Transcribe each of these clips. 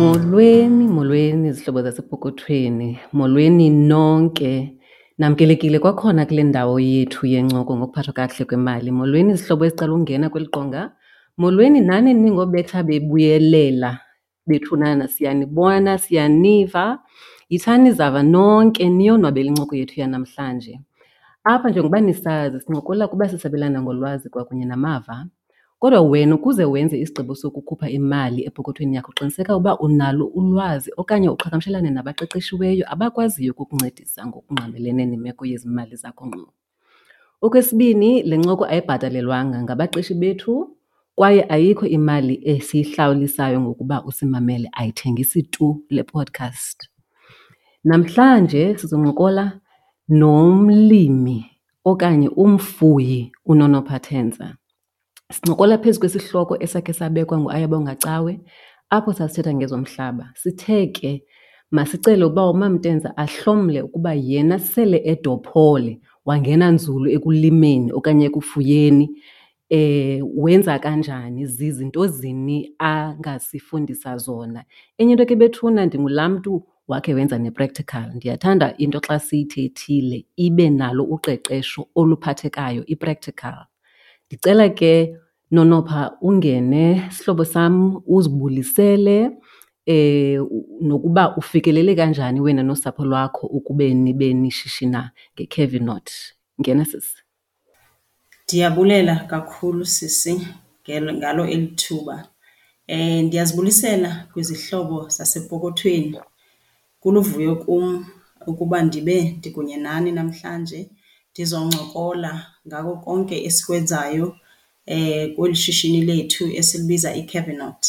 Molweni, molweni izihlobo zasepokothweni, molweni nonke. Namkelekile kwakhona kule ndawo yethu yencoko ngokuphathwa kakuhle kwemali. Molweni izihlobo ezicala ungena kweli qonga. Molweni nani ningobetha bebuyelela bethunana, siyanibona, siyaniva. Yithani zava nonke niyonwabela incoko yethu yanamhlanje. Apha njengoba nisazi sincokola kuba sisabelana ngolwazi kwakunye namava. Kodwa wena ukuze wenze isigqibo sokukhupha imali epokothweni yakho qiniseka uba unalo ulwazi okanye uqhagamshelane nabaqeqeshiweyo abakwaziyo ukukuncedisa ngokungqamelene nemeko yezimali zakho ngqo. Okwesibini, le ncoko ayibhatalelwanga ngabaqeshi bethu kwaye ayikho imali esiyihlawulisayo ngokuba usimamele, ayithengisi tu le podcast. Namhlanje sizoncokola nomlimi okanye umfuyi uNonophatenza. Sincokola phezu kwesihloko esakhe sabekwa nguAyabonga Cawe apho sasithetha ngezomhlaba. Sithe ke masicele ukuba uMamTenza ahlomle ukuba yena sele edophole wangena nzulu ekulimeni okanye ekufuyeni wenza kanjani, zizinto zini angasifundisa zona. Enye into ke bethuna ndingulaa mntu wakhe wenza ne-practical. Ndiyathanda into xa siyithethile ibe nalo uqeqesho oluphathekayo, i-practical. Ndicela ke Nonopha ungene sihlobo sam uzibulisele nokuba ufikelele kanjani wena nosapho lwakho ukube nibe nishishina ngeCavinot. Ngena sisi. Ndiyabulela kakhulu sisi ngalo eli thuba. Ndiyazibulisela kwizihlobo zasepokothweni. Kuluvuyo kum ukuba ndibe ndikunye nani namhlanje ndizoncokola ngako konke esikwenzayo kweli shishini lethu esilibiza iCavinot.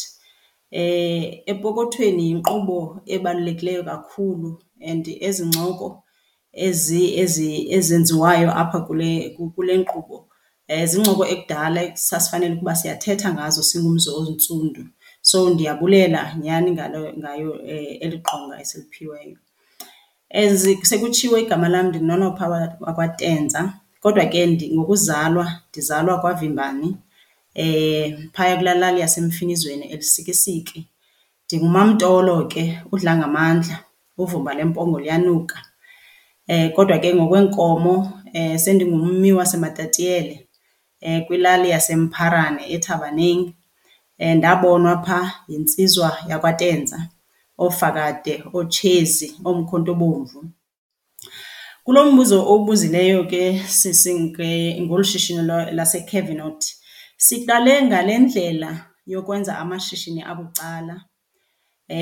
Epokothweni yinkqubo ebalulekileyo kakhulu and ezi ncoko ezi ezi ezenziwayo apha kule kule nkqubo zincoko ekudala sasifanele ukuba siyathetha ngazo singumzi ontsundu. So ndiyabulela nyhani ngalo ngayo eli qonga esiliphiweyo. As sekutshiwo igama lam ndinguNonopha wakwaTenza kodwa ke ngokuzalwa ndizalwa kwaVimbani phaya kulaa lali yaseMfinizweni eLisikisiki. NdinguMaMtolo ke udla ngamandla, uvumba lempongo liyanuka. Kodwa ke ngokweenkomo sendingummi waseMatatiyele kwilali yaseMpharane eThabaneng. Ndabonwa phaa yinsizwa yakwaTenza, ooFakade, ooTshezi, ooMkhonto Bomvu. Kulo mbuzo owubuzileyo ke sisi ngolu shishini laseCavinot, siqale ngale ndlela yokwenza amashishini abucala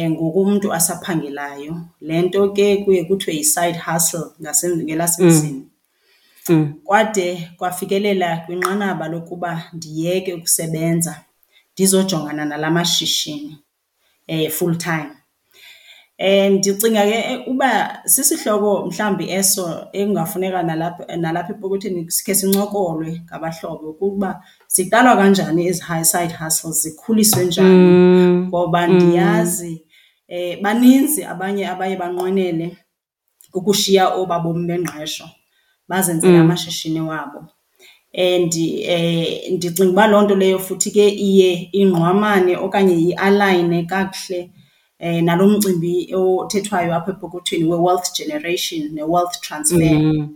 ngoku umntu asaphangelayo. Le nto ke kuye kuthiwe yi-side hustle ngelasemzini. Kwade kwafikelela kwinqanaba lokuba ndiyeke ukusebenza ndizojongana nala mashishini full time. Ndicinga ke uba sisihloko mhlawumbi eso ekungafuneka nalapha nalapha epokothweni sikhe sincokolwe ngabahlobo ukuba ziqalwa kanjani ezi side hustles, zikhuliswe njani. Ngoba ndiyazi baninzi abanye abaye banqwenele ukushiya obaa bomi bengqesho bazenzele amashishini wabo. And ndicinga uba loo nto leyo futhi ke iye ingqamane okanye ialayine kakuhle nalo mcimbi othethwayo apha epokothweni we-wealth generation ne-wealth transfer.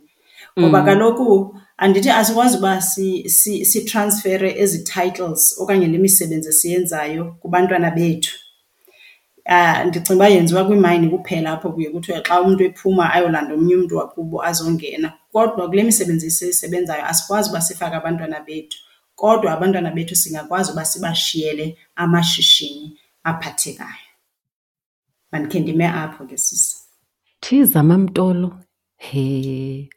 Ngoba kaloku andithi asikwazi uba sitransfere ezi titles okanye le misebenzi esiyenzayo kubantwana bethu. Ndicinga uba yenziwa kwiimayini kuphela apho kuye kuthiwe xa umntu ephuma ayolanda omnye umntu wakubo azongena. Kodwa kule misebenzi siyisebenzayo asikwazi uba sifake abantwana bethu, kodwa abantwana bethu singakwazi uba sibashiyele amashishini aphathekayo. Mandikhe ndime apho ke sisi. Thiza MaMtolo, he!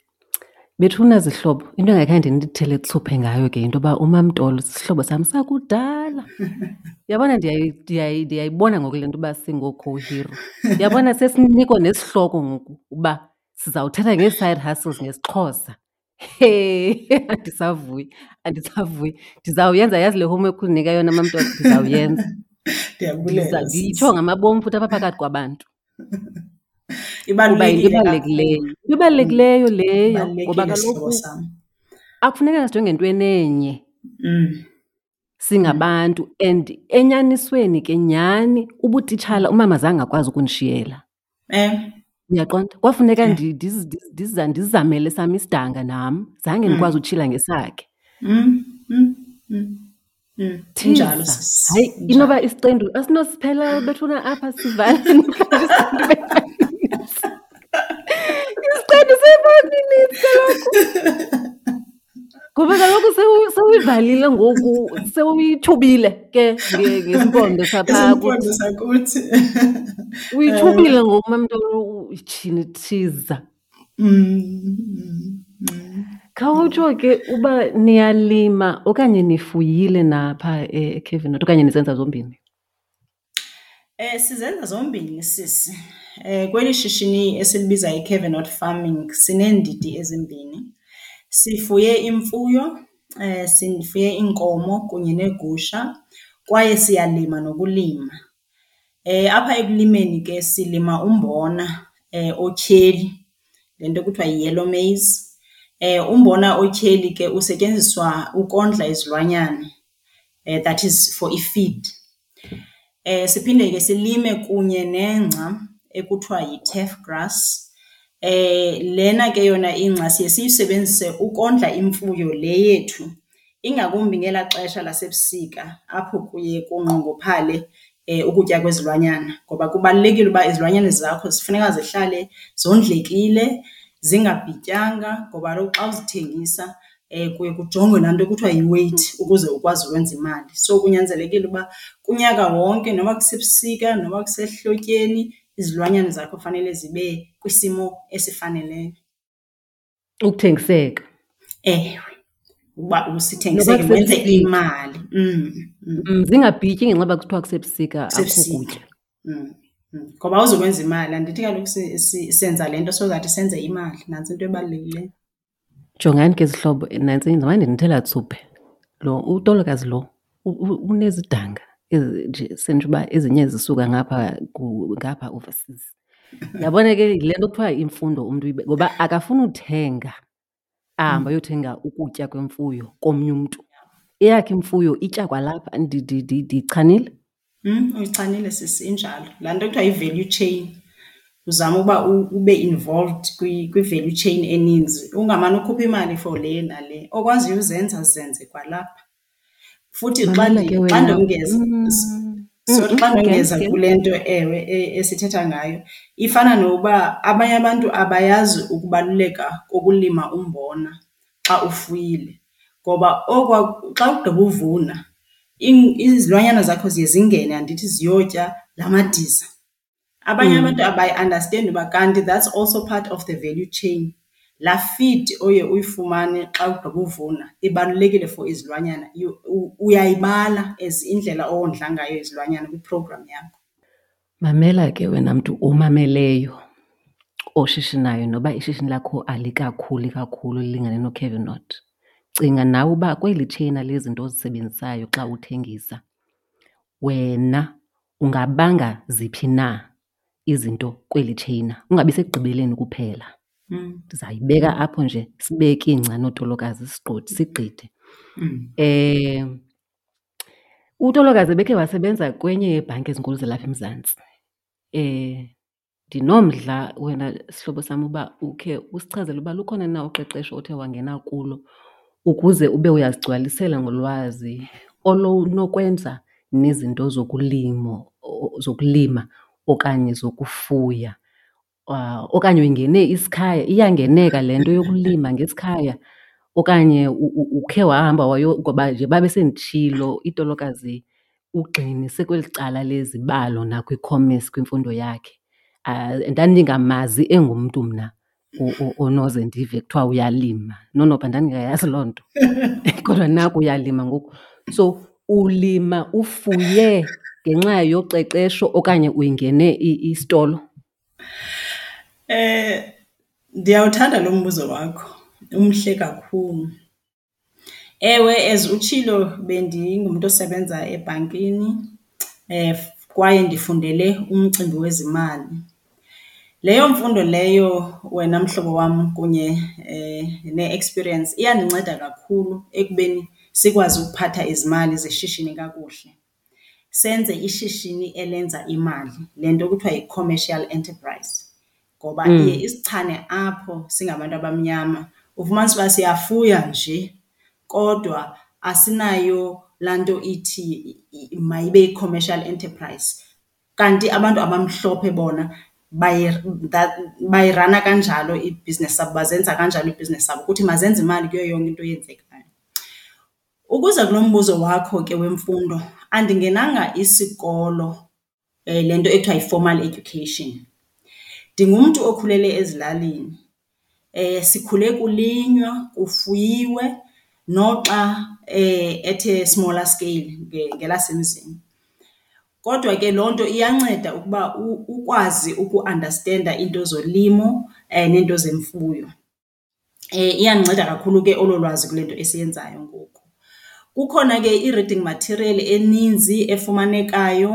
Bethuna zihlobo, into engakhange ndinithele etlhuphe ngayo ke into yoba uMaMtolo sisihlobo sam sakudala. yabona ndiyayibona ngoku le nto uba singoo-co-hero. sesiniko sesinikwa nesihloko ngoku uba sizawuthetha ngee-side hustles ngesiXhosa. He! Andisavuyi, andisavuyi. Ndizawuyenza yazi le homework undinika yona MaMtolo, ndizawuyenza. Ndiyabulela sisi. Ndiyitsho ngamabomi futhi apha phakathi kwabantu. ibalulekileyo yinto Ibalulekile ebalulekileyo. kakhulu. Into ebalulekileyo leyo ngoba kaloku akufuneka sijonge entweni enye. singabantu and enyanisweni ke nyhani ubutitshala umama zange akwazi ukundishiyela. um Uyaqonda? Kwafuneka ndiza- ndizamele sam isidanga nam, zange ndikwazi utshila ngesakhe. mm, mm, Njalo hayi inoba isiqendu. Asinosiphela bethuna apha sivale isiqendu se-five minutes kaloku ngoba kaloku sewuyivalile ngoku sewuyithubile ke ngesimpondo saphakuthi uyithubile ngoku mamntu itshini thiza. Khawutsho ke uba niyalima okanye nifuyile napha e- eKevin okanye nizenza zombini? Eh sizenza zombini sisi. Eh kweli shishini esilibiza iCavenot Farming sineendidi ezimbini. Sifuye imfuyo, eh sifuye inkomo kunye neegusha kwaye siyalima nokulima. Eh apha ekulimeni ke silima umbona eh otyheli lento kuthiwa yi-yellow maize. Eh umbona otyheli ke usetyenziswa ukondla izilwanyana. Eh that is for ifeed. Eh siphinde ke silime kunye nengca ekuthiwa yi-turf grass. Eh lena ke yona ingca siye siyisebenzise ukondla imfuyo le yethu ingakumbi ngelaa xesha lasebusika apho kuye kunqongophale eh ukutya kwezilwanyana ngoba kubalulekile uba izilwanyana zakho zifuneka zihlale zondlekile, zingabhityanga ngoba kaloku xa uzithengisa eh kuye kujongwe laa nto kuthiwa yi-weight ukuze ukwazi ukwenza imali. So kunyanzelekile uba kunyaka wonke noba kusebusika noba kusehlotyeni izilwanyana zakho fanele zibe kwisimo esifaneleyo. Ukuthengiseka. Ewe, uba Noba usithengisele wenze imali. Mm, mm, Mm, zingabhityi ngenxa yoba kuthiwa kusebusika akukho kusebusika. kutya. Mm, mm. Ngoba uzokwenza imali, andithi kaloku senza le nto so that senze imali, nantsi into ebalulekileyo. Jongani ke zihlobo, nantsi ndizamane ndinithela tsuphe. Lo utolokazi lo unezidanga ezi- nje sentsho uba ezinye zisuka ngapha ngapha overseas. Yabona ke yile nto kuthiwa imfundo umntu ngoba akafuni uthenga ahambe ayothenga ukutya kwemfuyo komnye umntu. Eyakhe imfuyo itya kwalapha ndi- uyichanile sisi injalo. Laa nto kuthiwa yi-value chain. Uzama uba u- ube involved kwi- kwi-value chain eninzi, ungamane ukhupha imali for le nale. Okwaziyo uzenza zenze kwalapha. Futhi xa Mamela ndi- ke xa wena. ndongeza, Mm, sorry, mm, xa mm, ndongeza okay, kule nto ewe e- esithetha ngayo, ifana nokuba abanye abantu abayazi ukubaluleka kokulima umbona xa ufuyile. Ngoba okwa xa ugqiba uvuna, in- izilwanyana zakho ziye zingene andithi ziyotya la madiza. Abanye Mm. abantu abayi-understand uba kanti that's also part of the value chain. Laa feed oye uyifumane xa ugqiba uvuna ibalulekile for izilwanyana. Uyayibala as indlela owondla ngayo izilwanyana kwiprogram yakho. Mamela ke wena mntu omameleyo oshishinayo noba ishishini lakho alikakhuli kakhulu lilingane noCavenot. Cinga nawe uba kweli tsheyina lezinto ozisebenzisayo xa uthengisa, wena ungabanga ziphi na izinto kweli tsheyina, ungabi sekugqibeleni kuphela. Mm, Ndizayibeka apho nje sibeke ingca nootolokazi sigqodi sigqithe. mm, Eh, utolokazi bekhe wasebenza kwenye yeebhanki ezinkulu zalapha eMzantsi. Eh, ndinomdla wena sihlobo sam uba ukhe usichazele uba lukhona na uqeqesho othe wangena kulo ukuze ube uyazigcwalisela ngolwazi olunokwenza nezinto zokulimo zokulima okanye zokufuya. Ah, okanye uyingene isikhaya, iyangeneka le nto yokulima ngesikhaya okanye ukhe wahamba ngoba nje babe senditshilo itolokazi ugxinise kweli cala lezibalo nakwi-commerce kwimfundo yakhe. Ah, ndandingamazi engumntu mna onoze ndive kuthiwa uyalima. nonoba ndandingayazi loo nto kodwa naku uyalima ngoku. So ulima ufuye ngenxa yoqeqesho okanye uyingene isitolo? Eh, ndiyawuthanda lo mbuzo wakho, umhle kakhulu. Ewe, as utshilo bendingumntu osebenza ebhankini eh, kwaye ndifundele umcimbi wezimali. Leyo mfundo leyo wena mhlobo wam kunye eh, ne-experience iyandinceda kakhulu ekubeni sikwazi ukuphatha izimali zeshishini kakuhle. Senze ishishini elenza imali, le nto kuthiwa yi-commercial enterprise. Ngoba iye isichane apho singabantu abamnyama, ufumanise uba siyafuya nje kodwa asinayo laa nto ithi mayibe yi-commercial enterprise. Kanti abantu abamhlophe bona bayirana kanjalo ibhizinesi zabo, bazenza kanjalo ibhizinesi zabo, ukuthi mazenze imali kuyo yonke into eyenzekayo. Ukuza kulo mbuzo wakho ke wemfundo, andingenanga isikolo le nto ekuthiwa yi-formal education. Ndingumntu okhulele ezilalini. Sikhule kulinywa, kufuyiwe noxa ethe smaller scale ngelasemzini. Kodwa ke loo nto iyanceda ukuba ukwazi ukuandastenda iinto zolimo neento zemfuyo. Iyandinceda kakhulu ke olo lwazi kule nto esiyenzayo ngoku. Kukhona ke i-reading material eninzi efumanekayo,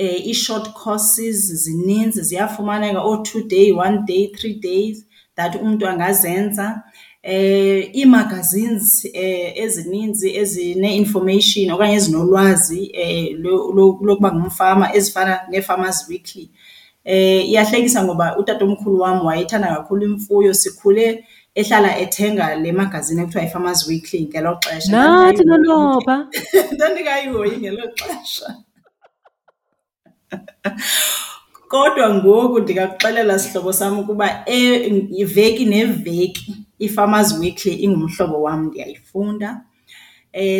ii-short courses zininzi ziyafumaneka, oo-two day, one day, three days that umntu angazenza. Ii-magazines ezininzi ezine-information okanye ezinolwazi lokuba ngumfama ezifana neeFarmer's Weekly. Iyahlekisa ngoba utatomkhulu wam wayethanda kakhulu imfuyo, sikhule ehlala ethenga le magazini ekuthiwa yiFarmer's Weekly ngelo xesha. Nathi noNoba. Ndandingayihoyi ngelo xesha. Kodwa ngoku ndingakuxelela sihlobo sam ukuba veki neveki iFarmer's Weekly ingumhlobo wam, ndiyayifunda.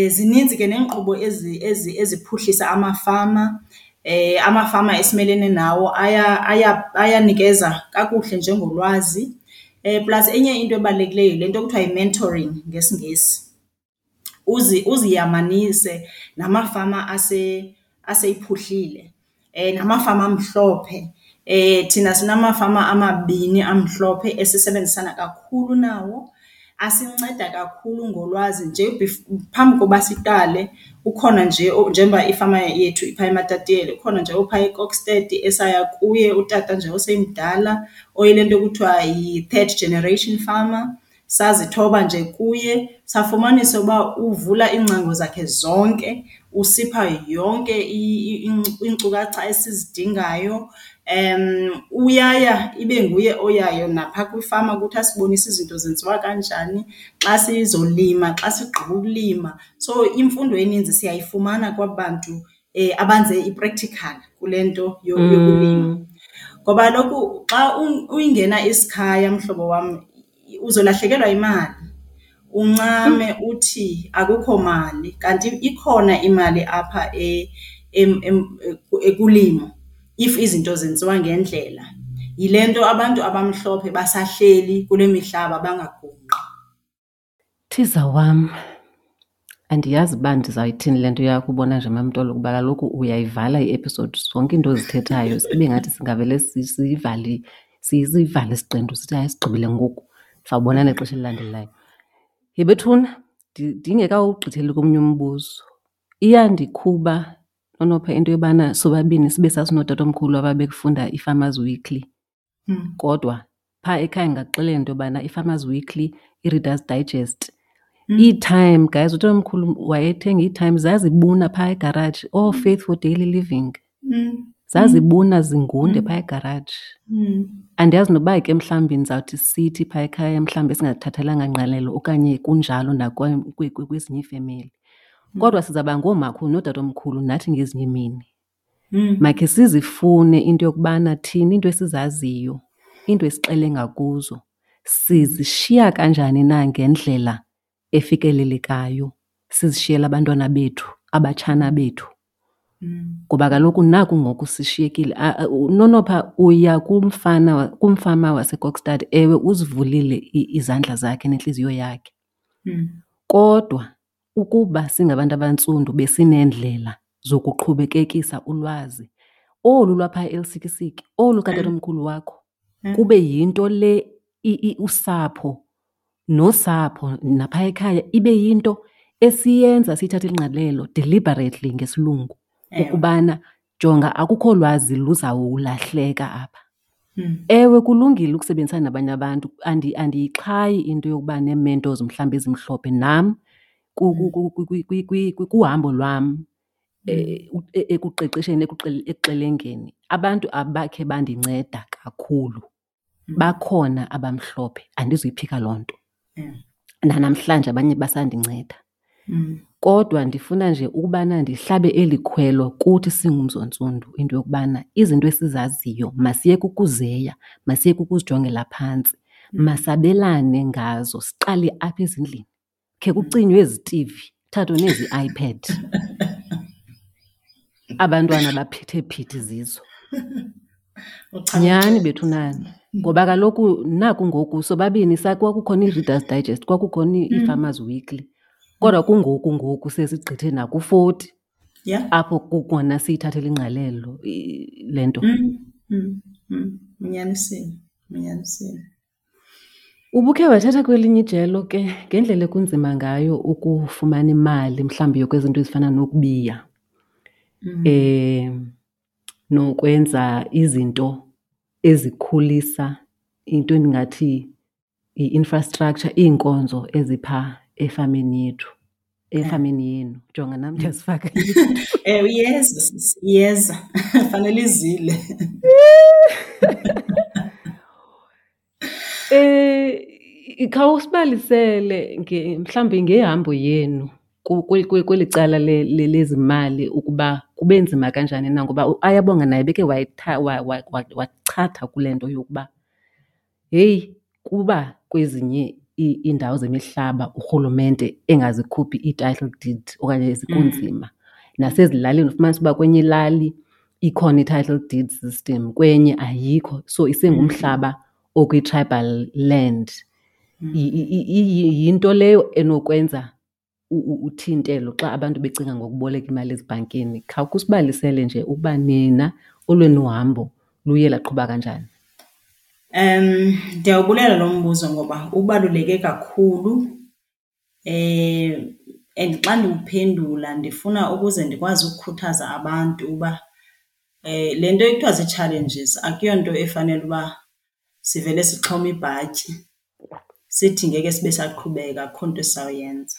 Zininzi ke neenkqubo eziphuhlisa amafama. Amafama esimelene nawo ayanikeza kakuhle njengolwazi. Plus enye into ebalulekileyo yile nto kuthiwa yi-mentoring ngesiNgesi. Uziyamanise namafama aseyiphuhlile, namafama amhlophe. Thina sinamafama amabini amhlophe esisebenzisana kakhulu nawo. Asinceda kakhulu ngolwazi nje phambi koba siqale ukhona nje njengoba ifama yethu iphaa eMatatiyeli, ukhona nje ophaa eKokstad esaya kuye utata nje osemdala oyile nto kuthiwa yi-third generation farmer. Sazithoba nje kuye safumanisa uba uvula iingcango zakhe zonke, usipha yonke iinkcukacha esizidingayo. Uyaya ibe nguye oyayo naphaa kwifama ukuthi asibonise izinto zenziwa kanjani xa sizolima, xa sigqiba ukulima. So imfundo eninzi siyayifumana kwaba bantu abenze i-practical kule nto yokulima. Ngoba kaloku xa uyingena isikhaya, mhlobo wam, uzolahlekelwa yimali, uncame uthi akukho mali. Kanti ikhona imali apha kulimo if izinto zenziwa ngendlela. Yile nto abantu abamhlophe basahleli kule mihlaba bangagungqi. Tiza wam, andiyazi uba ndizawuyithini le nto yakho ubona nje MaMtolo kuba kaloku uyayivala i-episode, zonke iinto ozithethayo ibe ngathi singavele siyivale siyivale isiqendu sithi hayi sigqibile ngoku, sawubona nexesha elilandelayo. Yhe bethuna, ndingekawugqitheli komnye umbuzo, iyandikhuba Nonopha into yobana sobabini sibe sasinootatomkhulu ababekufunda iFarmer's Weekly. Kodwa phaa ekhaya ndingakuxelela into yobana iFarmer's Weekly, iReader's Digest, ii-Time guys, utatomkhulu wayethenga ii-Time zazibuna phaa egaraji, ooFaith for Daily Living. Zazibuna zingunde phaa egaraji. Andiyazi noba ke mhlawumbi ndizawuthi sithi phaa ekhaya mhlawumbi esingathathelanga ngqalelo okanye kunjalo nakwezinye iifemeli. Kodwa sizawuba ngoomakhulu nootatomkhulu nathi ngezinye imini Makhe sizifune into yokubana thina into esizaziyo, iinto esixele ngakuzo, sizishiya kanjani na ngendlela efikelelekayo sizishiyela abantwana bethu, abatshana bethu. Ngoba kaloku naku ngoku sishiyekile. Nonopha uya kumfana, kumfama waseKokstad, ewe uzivulile izandla zakhe nentliziyo yakhe. Kodwa ukuba singabantu abantsundu besinendlela zokuqhubekekisa ulwazi, olu lwaphaa eLusikisiki, olu katatomkhulu wakho, kube yinto le usapho nosapho naphaa ekhaya ibe yinto esiyenza siyithathe ingqalelo deliberately ngesilungu ukubana jonga akukho lwazi luzawulahleka apha. Ewe kulungile ukusebenzisana nabanye abantu, andiyixhayi into yokuba nee-mentors mhlawumbi ezimhlophe. Nam kuhambo lwam ekuqeqesheni ekuxelengeni abantu abakhe bandinceda kakhulu. Bakhona abamhlophe, andizuyiphika loo nto. Nanamhlanje abanye basandinceda. Kodwa ndifuna nje ukubana ndihlabe eli khwelo kuthi singumzontsundu into yokubana izinto esizaziyo masiyeke ukuzeya, masiyeke ukuzijongela phantsi, masabelane ngazo siqale apha ezindlini. Khe kucinywe ezi tivi, kuthathwe nezi iPad, abantwana baphethe phithi zizo. Nyhani bethunana, ngoba kaloku naku ngoku sobabini kwakukhona iReader's Digest, kwakukhona iFarmer's Weekly, kodwa kungoku ngoku sesigqithe nakuFourty Yeah. apho kukona siyithathela ingqalelo le nto. Unyanisile, unyanisile. Ubukhe wathatha kwelinye ijelo ke ngendlela ekunzima ngayo ukufumana imali mhlawumbi yokwezinto ezifana nokubiya eh nokwenza izinto ezikhulisa into endingathi i-infrastructure, iinkonzo ezipha efameni yethu, efameni yenu. Jonga nam ndiyazifaka. Ewe, iyeza iyeza. Fanele izile. um khawusibalisele mhlawumbi ngehambo yenu kweli cala lezimali ukuba kube nzima kanjani na, ngoba ayabonga naye beke wachatha kule nto yokuba heyi kuba kwezinye iindawo zemihlaba urhulumente engazikhuphi ii-title deed okanye kunzima. Nasezilalini ufumanise uba kwenye ilali ikhona i-title deed system kwenye ayikho, so isengumhlaba okwi-tribal land. Yinto leyo enokwenza uthintelo xa abantu becinga ngokuboleka imali ezibhankini. Khawusibalisele nje ukuba nina olwenu uhambo luye laqhuba kanjani. Ndiyawubulela lo mbuzo ngoba ubaluleke kakhulu and xa ndiwuphendula ndifuna ukuze ndikwazi ukukhuthaza abantu uba le nto ekuthiwa zii-challenges akuyonto efanele uba sivele sixhome ibhatyi sithi ngeke sibe saqhubeka akukho nto esizawuyenza.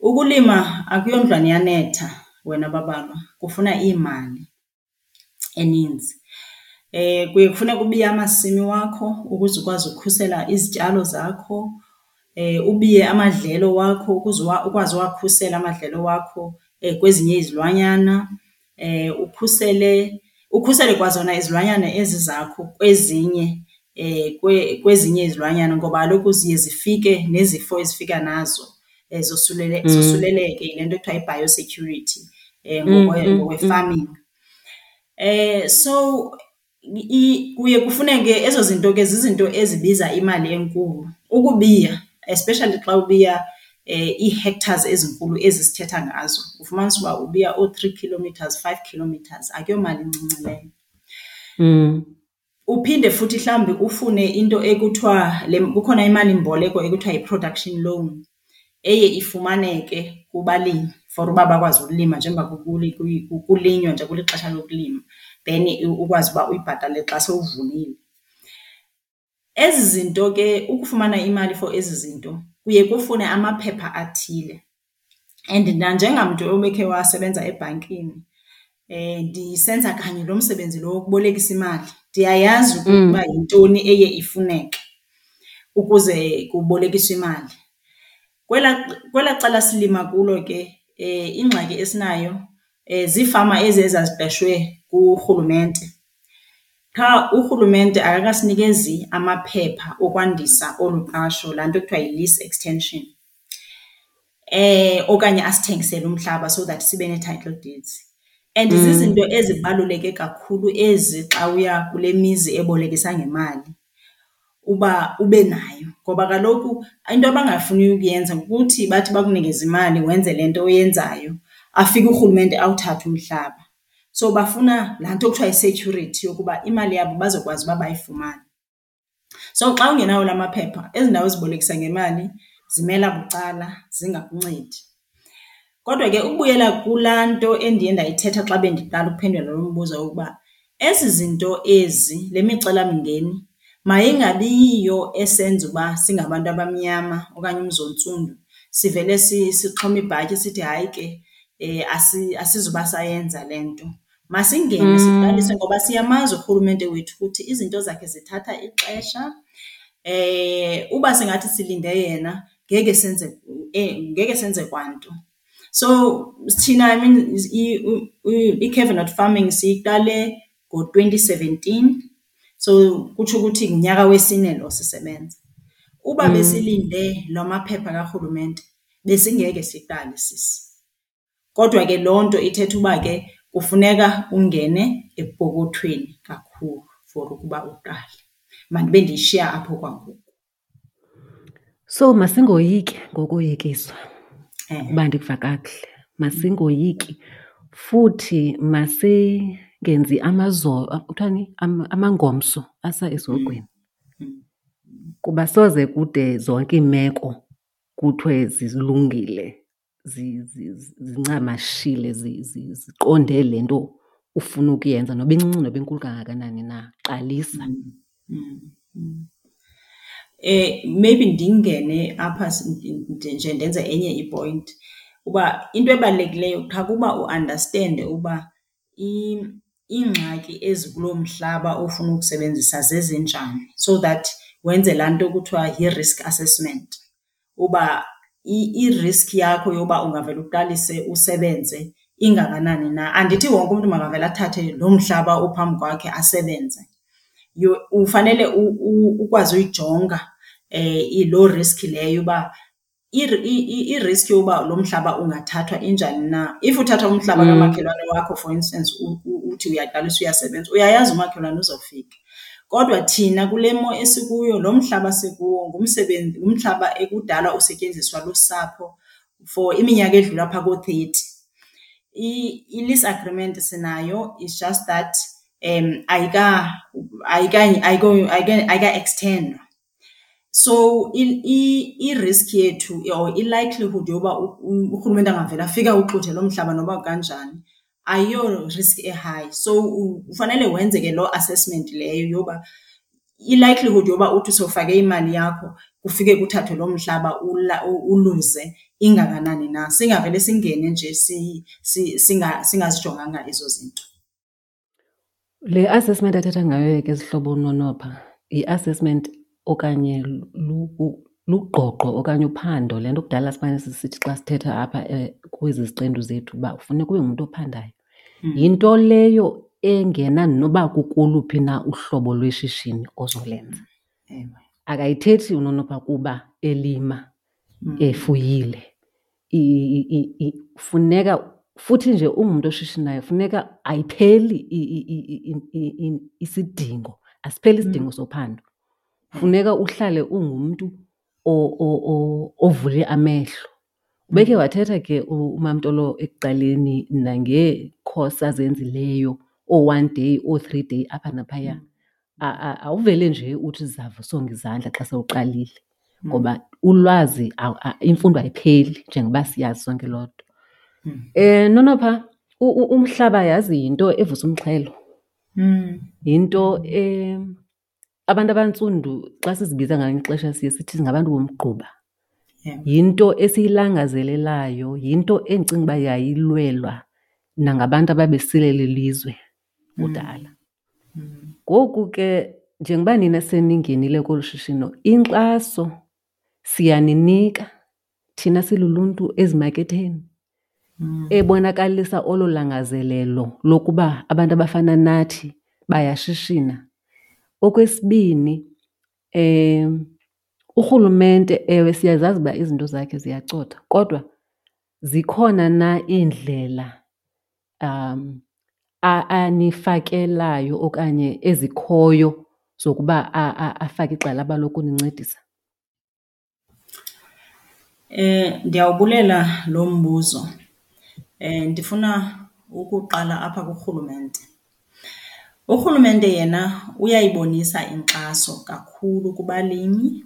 Ukulima akuyondlwane iyanetha wena babalwa, kufuna imali eninzi. Kuye kufuneke ubiye amasimi wakho ukuze ukwazi ukhusela izityalo zakho, ubiye amadlelo wakho ukuze ukwazi uwakhusela amadlelo wakho kwezinye izilwanyana, ukhusele, ukhusele kwazona izilwanyana ezi zakho kwezinye kwezinye izilwanyana ngoba kaloku ziye zifike nezifo ezifika nazo zosuleleke, yile nto kuthiwa yi-biosecurity ngokwe-farming. So kuye kufuneke ezo zinto ke zizinto ezibiza imali enkulu. Ukubiya, especially xa ubiya ii-hectares ezinkulu ezisithetha ngazo, ufumanise uba ubiya oo-three kilometres, five kilometres, akuyomali incinci leyo. Uphinde futhi mhlawumbi ufune into ekuthiwa kukhona imalimboleko ekuthiwa yi-production loan eye ifumaneke kubalimi for uba bakwazi ukulima njengoba kulinywa nje kulixesha lokulima, then ukwazi uba uyibhatale xa sowuvunile. Ezi zinto ke, ukufumana imali for ezi zinto kuye kufune amaphepha athile and nanjengamntu obekhe wasebenza ebhankini ndisenza kanye lo msebenzi lo wokubolekisa imali, ndiyayazi ukuba yintoni eye ifuneke ukuze kubolekiswe imali. Kwelaa, kwelaa cala silima kulo ke ingxaki esinayo ziifama ezi ezaziqeshwe ngurhulumente. Qha urhulumente akakasinikezi amaphepha okwandisa olu qasho, laa nto kuthiwa yi-lease extension, okanye asithengisele umhlaba so that sibe nee-title deeds. And zizinto ezibaluleke kakhulu ezi xa uya kule mizi ebolekisa ngemali uba ube nayo, ngoba kaloku into abangafuni ukuyenza kukuthi bathi bakunikeze imali wenze le nto uyenzayo, afike urhulumente awuthathe umhlaba. So bafuna laa nto kuthiwa yi-security yokuba imali yabo bazokwazi uba bayifumane. So xa ungenawo la maphepha, ezi ndawo zibolekisa ngemali zimela bucala zingakuncedi. Kodwa ke ukubuyela kulaa nto endiye ndayithetha xa bendiqala ukuphendula lo mbuzo wokuba ezi zinto ezi, le micelamingeni mayingabi yiyo esenza uba singabantu abamnyama okanye umzontsundu sivele sixhome ibhatyi sithi hayi ke um asizuba sayenza le nto. Masingene siqalise ngoba siyamazi urhulumente wethu ukuthi izinto zakhe zithatha ixesha. Uba singathi silinde yena ngeke senze ngeke senze kwanto. So thina I mean i-Cavenaut farming siyiqale ngo-twenty seventeen, so kutsho ukuthi ngunyaka wesine lo sisebenza. Uba besilinde la maphepha karhulumente besingeke siqale sisi. Kodwa ke loo nto ithetha uba ke kufuneka ungene epokothweni kakhulu for ukuba uqale. Mandibe ndiyishiya apho kwangoku. So masingoyiki ngokoyikiswa uba ndikuva kakuhle. Masingoyiki futhi masingenzi kuthiwani amangomso asa ezongweni kuba soze kude zonke iimeko kuthiwe zilungile zincamashile ziqonde le nto ufuna ukuyenza noba incinci noba inkulu kangakanani na. Qalisa. Maybe ndingene apha nje ndenze enye i-point uba into ebalulekileyo qha kuba uandastende uba iingxaki ezikuloo mhlaba ofuna ukusebenzisa zezinjani so that wenze laa nto kuthiwa yi-risk assessment. Uba i-risk yakho yoba ungavele uqalise usebenze ingakanani na. Andithi wonke umntu makavele athathe lo mhlaba ophambi kwakhe asebenze. Ufanele ukwazi uyijonga loo risk leyo uba i-risk yoba lo mhlaba ungathathwa injani na. If uthatha umhlaba kamakhelwane wakho for instance uthi uyaqalisa uyasebenza, uyayazi umakhelwane uzawufika. Kodwa thina kule mo esikuyo lo mhlaba sikuwo ngumsebenzi, ngumhlaba ekudala usetyenziswa lusapho for iminyaka edlula phaa koo-thirty. I-lease agreement sinayo is just that ayika-ekstendwa. So i-risk yethu or i-likelihood yoba urhulumente angavele afike awuxuthe lo mhlaba noba kukanjani ayiyo-risk e-high. So ufanele wenze ke loo assessment leyo yoba i-likelihood yoba uthi sowufake imali yakho kufike kuthathwe lo mhlaba uluze ingakanani na. Singavele singene nje singazijonganga ezo zinto. Le assessment athetha ngayo ke zihlobo uNonopha yi-assessment okanye lugqogqo okanye uphando le nto kudala simane sisithi xa sithetha apha kwezi ziqendu zethu uba funeka ube ngumntu ophandayo. Yinto leyo engena noba kukoluphi na uhlobo lweshishini ozolenza. Akayithethi uNonopha kuba elima efuyile. Funeka futhi nje ungumntu oshishinayo funeka ayipheli isidingo, asipheli isidingo sophando. Funeka uhlale ungumntu ovule amehlo. Ubekhe wathetha ke uMaMtolo ekuqaleni nangee-course azenzileyo, oo-one day, oo-three day apha naphaya. Awuvele nje uthi zava usonga izandla xa sowuqalile ngoba ulwazi imfundo ayipheli njengoba siyazi sonke loo nto. Nonopha, umhlaba yazi yinto evusa umxhelo, yinto abantu abantsundu xa sizibiza ngelinye ixesha siye sithi singabantu bomgquba. Yinto esiyilangazelelayo, yinto endicinga uba yayilwelwa nangabantu ababesile ilizwe kudala. Ngoku ke njengoba nina seningenile kolu shishino, inkxaso siyaninika thina siluluntu ezimaketheni ebonakalisa olo langazelelo lokuba abantu abafana nathi bayashishina. Okwesibini, urhulumente ewe siyazazi uba izinto zakhe ziyacotha kodwa zikhona na iindlela anifakelayo okanye ezikhoyo zokuba afake igxalaba lokunincedisa? Ndiyawubulela lo mbuzo. Ndifuna ukuqala apha kurhulumente. Urhulumente yena uyayibonisa inkxaso kakhulu kubalimi.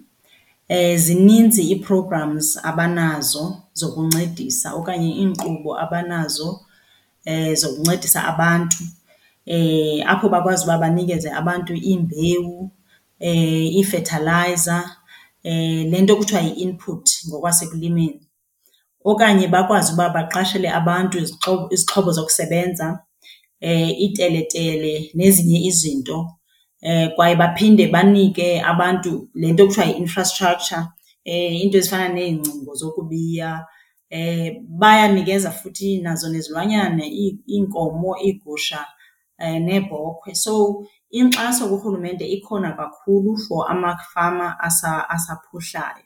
Zininzi ii-programs abanazo zokuncedisa okanye iinkqubo abanazo zokuncedisa abantu apho bakwazi uba banikeze abantu iimbewu, iifethalayiza, le nto kuthiwa yi-input ngokwasekulimeni. okanye bakwazi uba baqashele abantu izixhobo, izixhobo zokusebenza um iiteletele nezinye izinto um kwaye baphinde banike abantu le nto kuthiwa yi-infrastructure um iinto ezifana neengcingo zokubiya. Um bayanikeza futhi nazo nezilwanyana iinkomo, iigusha um neebhokhwe. So inkxaso kurhulumente ikhona kakhulu for amafama asaphuhlayo.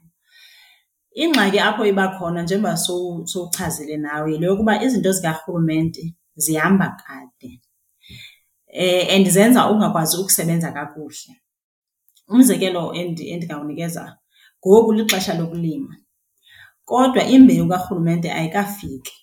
Ingxaki apho iba khona njengoba sowuchazile nawe yile yokuba izinto zikarhulumente zihamba kade and zenza ungakwazi ukusebenza kakuhle. Umzekelo endingawunikeza, ngoku lixesha lokulima kodwa imbewu karhulumente ayikafiki.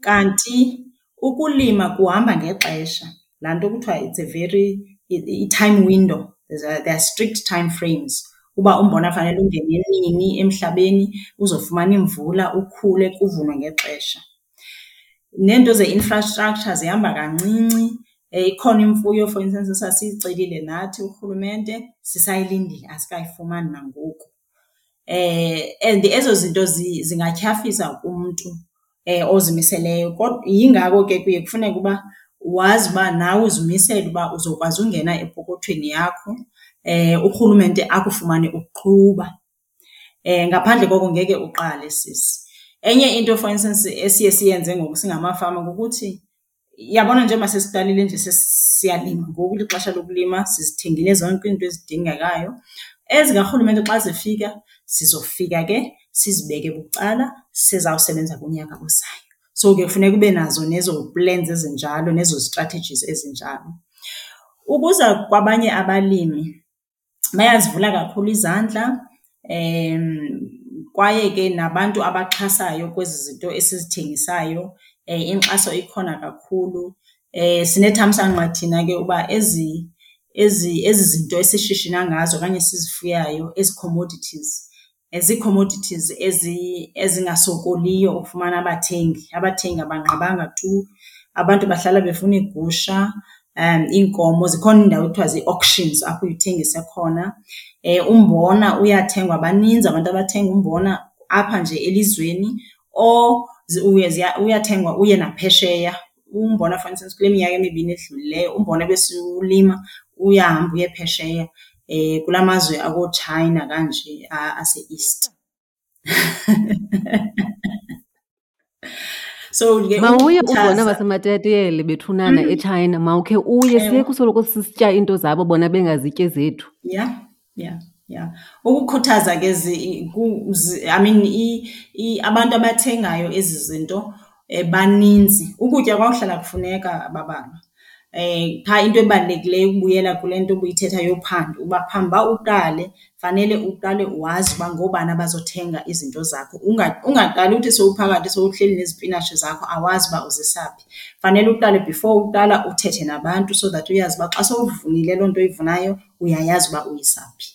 Kanti ukulima kuhamba ngexesha, laa nto kuthiwa it's a very i-time window, there are strict time frames uba umbona fanele ungene nini emhlabeni uzofumana imvula, ukhule, kuvunwe ngexesha. Neento ze-infrastructure zihamba kancinci. Ikhona imfuyo for instance esasiyicelile nathi urhulumente sisayilindile asikayifumani nangoku. And ezo zinto zingatyhafisa umntu ozimiseleyo yingako ke kuye kufuneke uba wazi uba nawe uzimisele uba uzokwazi ungena epokothweni yakho urhulumente akufumane uqhuba. Ngaphandle koko ngeke uqale sisi. Enye into for instance esiye siyenze ngoku singamafama kukuthi, yabona njengoba sesiqalile nje siyalima ngoku lixesha lokulima sizithengile zonke izinto ezidingekayo, ezikarhulumente xa zifika sizofika ke sizibeke bucala sizawusebenza kunyaka ozayo. So ke kufuneka ube nazo nezo plans ezinjalo nezo strategies ezinjalo. Ukuza kwabanye abalimi bayazivula kakhulu izandla kwaye ke nabantu abaxhasayo kwezi zinto esizithengisayo inkxaso ikhona kakhulu. Sinethamsanqa thina ke uba ezi zinto esishishina ngazo okanye esizifuyayo, ezi commodities, zii-commodities ezingasokoliyo ukufumana abathengi. Abathengi abanqabanga tu, abantu bahlala befuna iigusha, iinkomo. Zikhona iindawo ekuthiwa zii-auctions apho uye uthengise khona. Umbona uyathengwa, baninzi abantu abathenga umbona apha nje elizweni or uyathengwa uye naphesheya. Umbona for instance kule minyaka emibini edlulileyo umbona ebesiwulima uyahamba uye phesheya kulaa mazwe akooChina kanje ase-East. So ke Mawuye ubona basematatiyele bethunana eChina, mawukhe uye siye kusoloko sisitya iinto zabo bona bengazityi ezethu. Yeah, yeah, yeah. Ukukhuthaza ke I mean abantu abathengayo ezi zinto baninzi. Ukutya kwakuhlala kufuneka babalwa. Qha into ebalulekileyo ukubuyela kule nto ubuyithetha yophando uba phambi uba uqale fanele uqale wazi uba ngoobani abazothenga izinto zakho. Ungaqali uthi sowuphakathi sowuhleli nezipinatshi zakho awazi uba uzisa phi. Fanele uqale before uqala uthethe nabantu so that uyazi uba xa sowuvunile loo nto uyivunayo uyayazi uba uyisa phi.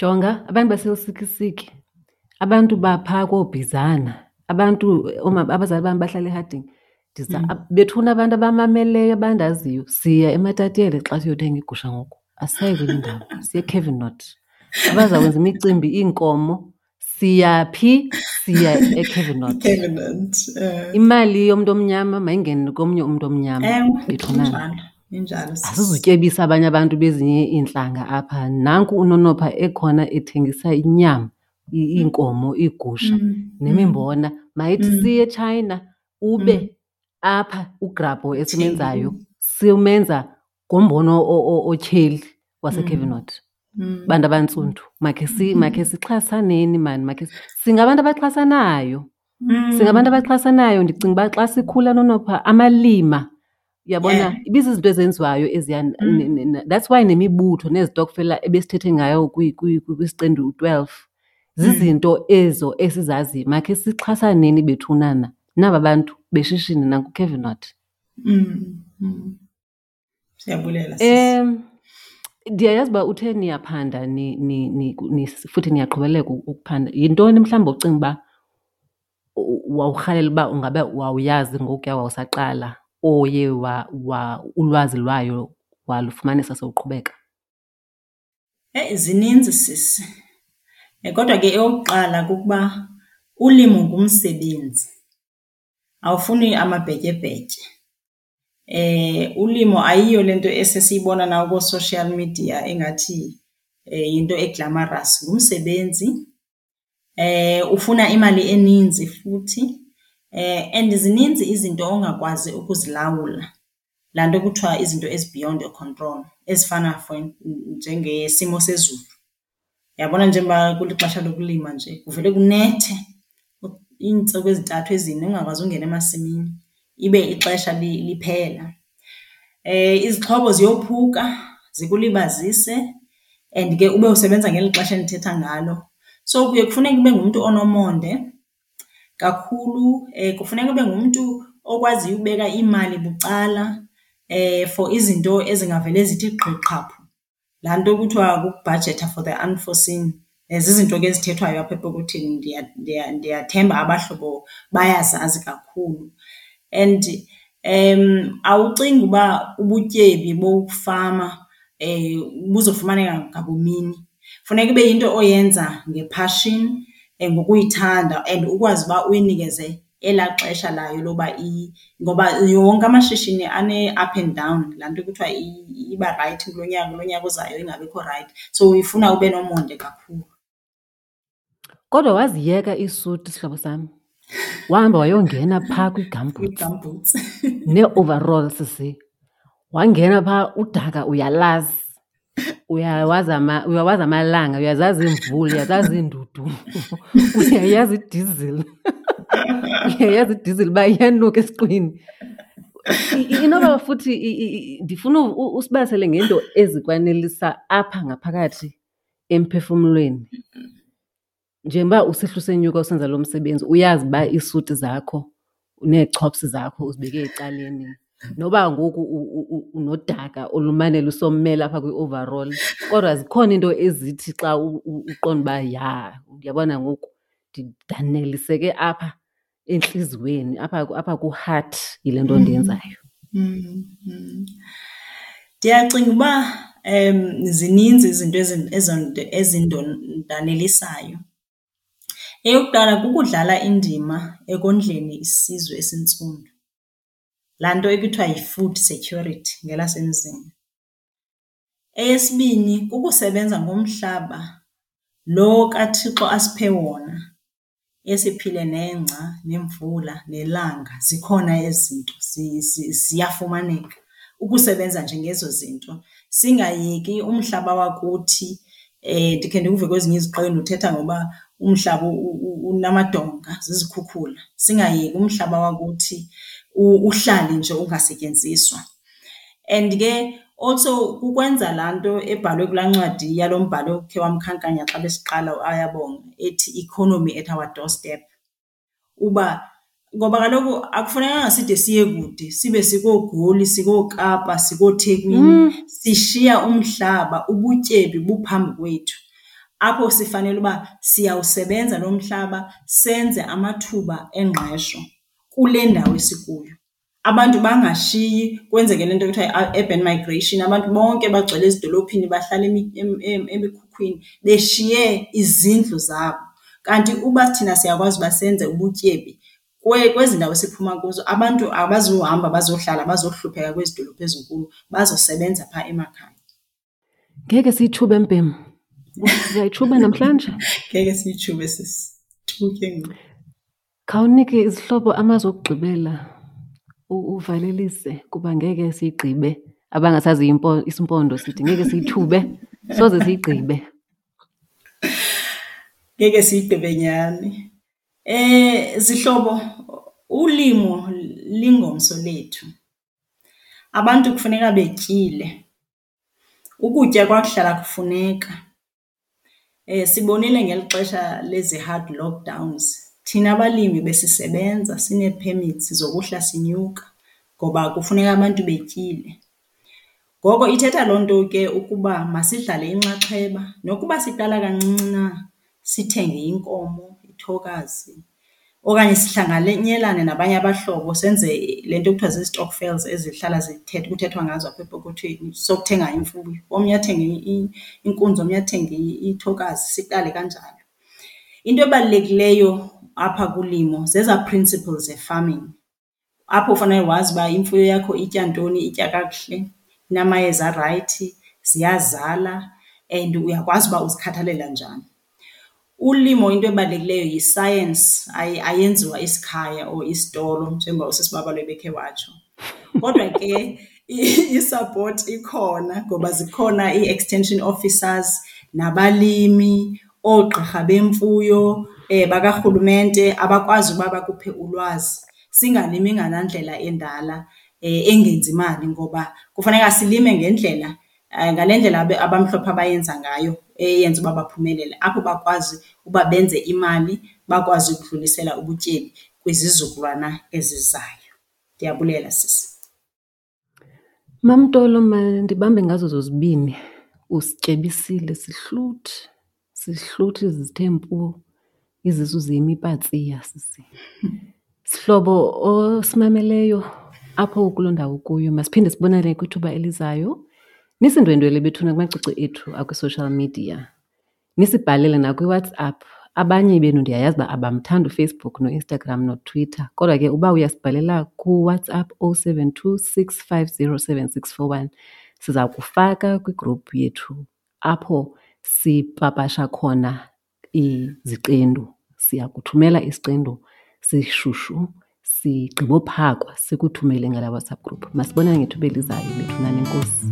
Jonga abantu baseLusikisiki, abantu baphaa kooBhizana, abantu abazali bam bahlala eHarding bethuna abantu abamameleyo abandaziyo. Siya ematatiyele xa siyothenga iigusha ngoku, asisayi kwenye indawo, siya eKervenot. Abazawukwenza imicimbi iinkomo, siyaphi? Siya eKervenot. Kervenot. Imali yomntu omnyama mayingene komnye umntu omnyama bethunana. Injalo. Asizutyebisa abanye abantu bezinye iintlanga apha. Nanku uNonopha ekhona ethengisa inyama, iinkomo, iigusha nemimbona. Mayithi siye eChina ube apha uGrabho esimenzayo simenza ngombona otyheli waseKervenot. Bantu abantsundu, makhe makhe sixhasaneni maan, makhe singabantu abaxhasanayo. Singabantu abaxhasanayo. Ndicinga uba xa sikhula Nonopha amalima uyabona ibizizinto ezenziwayo eziya that's why nemibutho nezitokfela ebesithethe ngayo kwisiqendu twelve zizinto ezo esizaziyo. Makhe sixhasaneni bethunana naba bantu beshishini nangoKervenot. Siyabulela sisi. Ndiyayazi uba uthe niyaphanda futhi niyaqhubeleka ukuphanda. Yintoni mhlawumbi ocinga uba wawurhalela uba ungabe wawuyazi ngokuya wawusaqala oye wa, wa ulwazi lwayo walufumanisa sowuqhubeka? Eyi Zininzi sisi, kodwa ke eyokuqala kukuba ulimo ngumsebenzi, awufuni amabhetyebhetye. Ulimo ayiyo le nto esesiyibona ko-social media engathi yinto eglamorous ngumsebenzi ngumsebenzi. Ufuna imali eninzi futhi and zininzi izinto ongakwazi ukuzilawula, laa nto kuthiwa izinto ezi-beyond your control ezifana for njengesimo sezulu. Uyabona njengoba kulixesha lokulima nje kuvele kunethe iintsuku ezintathu ezine ungakwazi ungena emasimini ibe ixesha liphela. Izixhobo ziyophuka zikulibazise and ke ube usebenza ngeli xesha endithetha ngalo. So kuye kufuneke ube ngumntu onomonde kakhulu, kufuneka ube ngumntu okwaziyo ukubeka imali bucala for izinto ezingavele zithi gqi qhaphu, laa nto kuthiwa kukubhajetha for the unforeseen. Zizinto ke ezithethwayo apha epokothweni, ndiyathemba abahlobo bayazazi kakhulu. And awucingi uba ubutyebi bokufama buzofumaneka ngabumini. Funeka ibe yinto oyenza nge-passion, ngokuyithanda and ukwazi uba uyinikeze elaa xesha layo loba, ngoba wonke amashishini ane-up and down, laa nto kuthiwa iba rayithi kulo nyaka, kulo nyaka uzayo ingabikho rayithi. So ifuna ube nomonde kakhulu. Kodwa waziyeka iisuti sihlobo sam, wahamba wayongena phaa kwii-gumboots Ii-gumboots. nee-overalls zii. Wangena phaa udaka uyalazi, uyawazi uyawazi amalanga, uyazazi iimvula, uyazazi iindudu, uyayazi idizili, uyayazi idizili uba iyanuka esiqwini. Inoba futhi ndifuna usibalisele ngeento ezikwanelisa apha ngaphakathi emphefumlweni. Njengoba usihla usenyuka usenza lo msebenzi uyazi uba iisuti zakho nee-chops zakho uzibeke ecaleni. Noba ngoku unodaka olumane lusommela apha kwi-overall kodwa zikhona iinto ezithi xa uqonda uba yha, uyabona ngoku ndaneliseke apha entliziyweni, apha apha ku-heart yile nto ndiyenzayo. Ndiyacinga uba zininzi izinto ezindonelisayo. Eyokuqala kukudlala indima ekondleni isizwe esintsundu, laa nto ekuthiwa yi-food security ngelasemzini. Eyesibini kukusebenza ngomhlaba lo kaThixo asiphe wona, esiphile nengca nemvula nelanga, zikhona ezi zinto ziyafumaneka. Ukusebenza nje ngezo zinto, singayeki umhlaba wakuthi. Ndikhe ndikuve kwezinye iziqendu uthetha ngoba umhlaba unamadonga, zizikhukhula. Singayeki umhlaba wakuthi uhlale nje ungasetyenziswa. And ke also kukwenza laa nto ebhalwe kulaa ncwadi yalo mbhali okhe wamkhankanya xa besiqala u-Ayabonga ethi economy at our doorstep. Uba, ngoba kaloku akufunekanga side siye kude sibe sikooGoli, sikooKapa, sikooThekwini sishiya umhlaba, ubutyebi buphambi kwethu. Apho sifanele uba siyawusebenza lo mhlaba senze amathuba engqesho kule ndawo esikuyo. Abantu bangashiyi kwenzeke le nto kuthiwa yi-urban migration, abantu bonke bagcwele ezidolophini bahlala emikhukhwini beshiye izindlu zabo. Kanti uba thina siyakwazi uba senze ubutyebi kwezi ndawo siphuma kuzo, abantu abazuhamba bazohlala bazohlupheka kwezi dolophu ezinkulu, bazosebenza phaa emakhaya. Ngeke siyitshube mpem, uyayitshuba namhlanje? Ngeke siyitshube sisi, tu ke ngoku. Khawunike izihlobo amazwi okugqibela uvalelise kuba ngeke siyigqibe. Abangasazi isimpondo sithi ngeke siyithube, soze siyigqibe. Ngeke siyigqibe nyhani. Zihlobo, ulimo lingomso lethu. Abantu kufuneka betyile, ukutya kwakuhlala kufuneka. Sibonile ngeli xesha lezi hard lockdowns, thina balimi besisebenza sinee-permits zokuhla sinyuka ngoba kufuneka abantu betyile. Ngoko ithetha loo nto ke ukuba masidlale inxaxheba nokuba siqala kancinci na, sithenge inkomo, ithokazi, okanye sihlanganyelane nabanye abahlobo senze le nto kuthiwa zii-stokvels ezihlala kuthethwa ngazo apha epokothweni sokuthenga imfuyo. Omnye athenge inkunzi, omnye athenge ithokazi, siqale kanjalo. Into ebalulekileyo apha kulimo zezaa principles ze-farming apho ufanele wazi uba imfuyo yakho itya ntoni, itya kakuhle, inamayeza arayithi, ziyazala and uyakwazi uba uzikhathalela njani. Ulimo into ebalulekileyo yi-science, ayenziwa isikhaya or isitolo njengoba usisi Babalwa ebekhe watsho. Kodwa ke i-support ikhona ngoba zikhona ii-extension officers nabalimi, oogqirha bemfuyo bakarhulumente abakwazi uba bakuphe ulwazi. Singalimi ngalaa endala engenzi mali ngoba kufuneka silime ngendlela, ngale ndlela abamhlophe abayenza ngayo eyenza uba baphumelele, apho bakwazi uba benze imali bakwazi ukudlulisela ubutyebi kwizizukulwana ezizayo. Ndiyabulela, sisi. MaMtolo, mandibambe ngazo zozibini. Usityebisile sihluthi, sihluthi zithe mpu, izisu zime ipatsiya. Sihlobo osimameleyo apho kuloo ndawo kuyo masiphinde sibonane kwithuba elizayo. Nisindwendwele bethuna kumacici ethu akwi-social media, nisibhalele nakwiWhatsApp. Abanye benu ndiyayazi uba abamthanda uFacebook noInstagram noTwitter kodwa ke uba uyasibhalela kuWhatsApp oh seven two six five zero seven six four one siza kufaka kwigruphu yethu apho sipapasha khona iziqendu. Siya kuthumela isiqendu sishushu sigqibophakwa sikuthumele ngalaa WhatsApp group. Masibonane ngethuba elizayo bethunana, enkosi.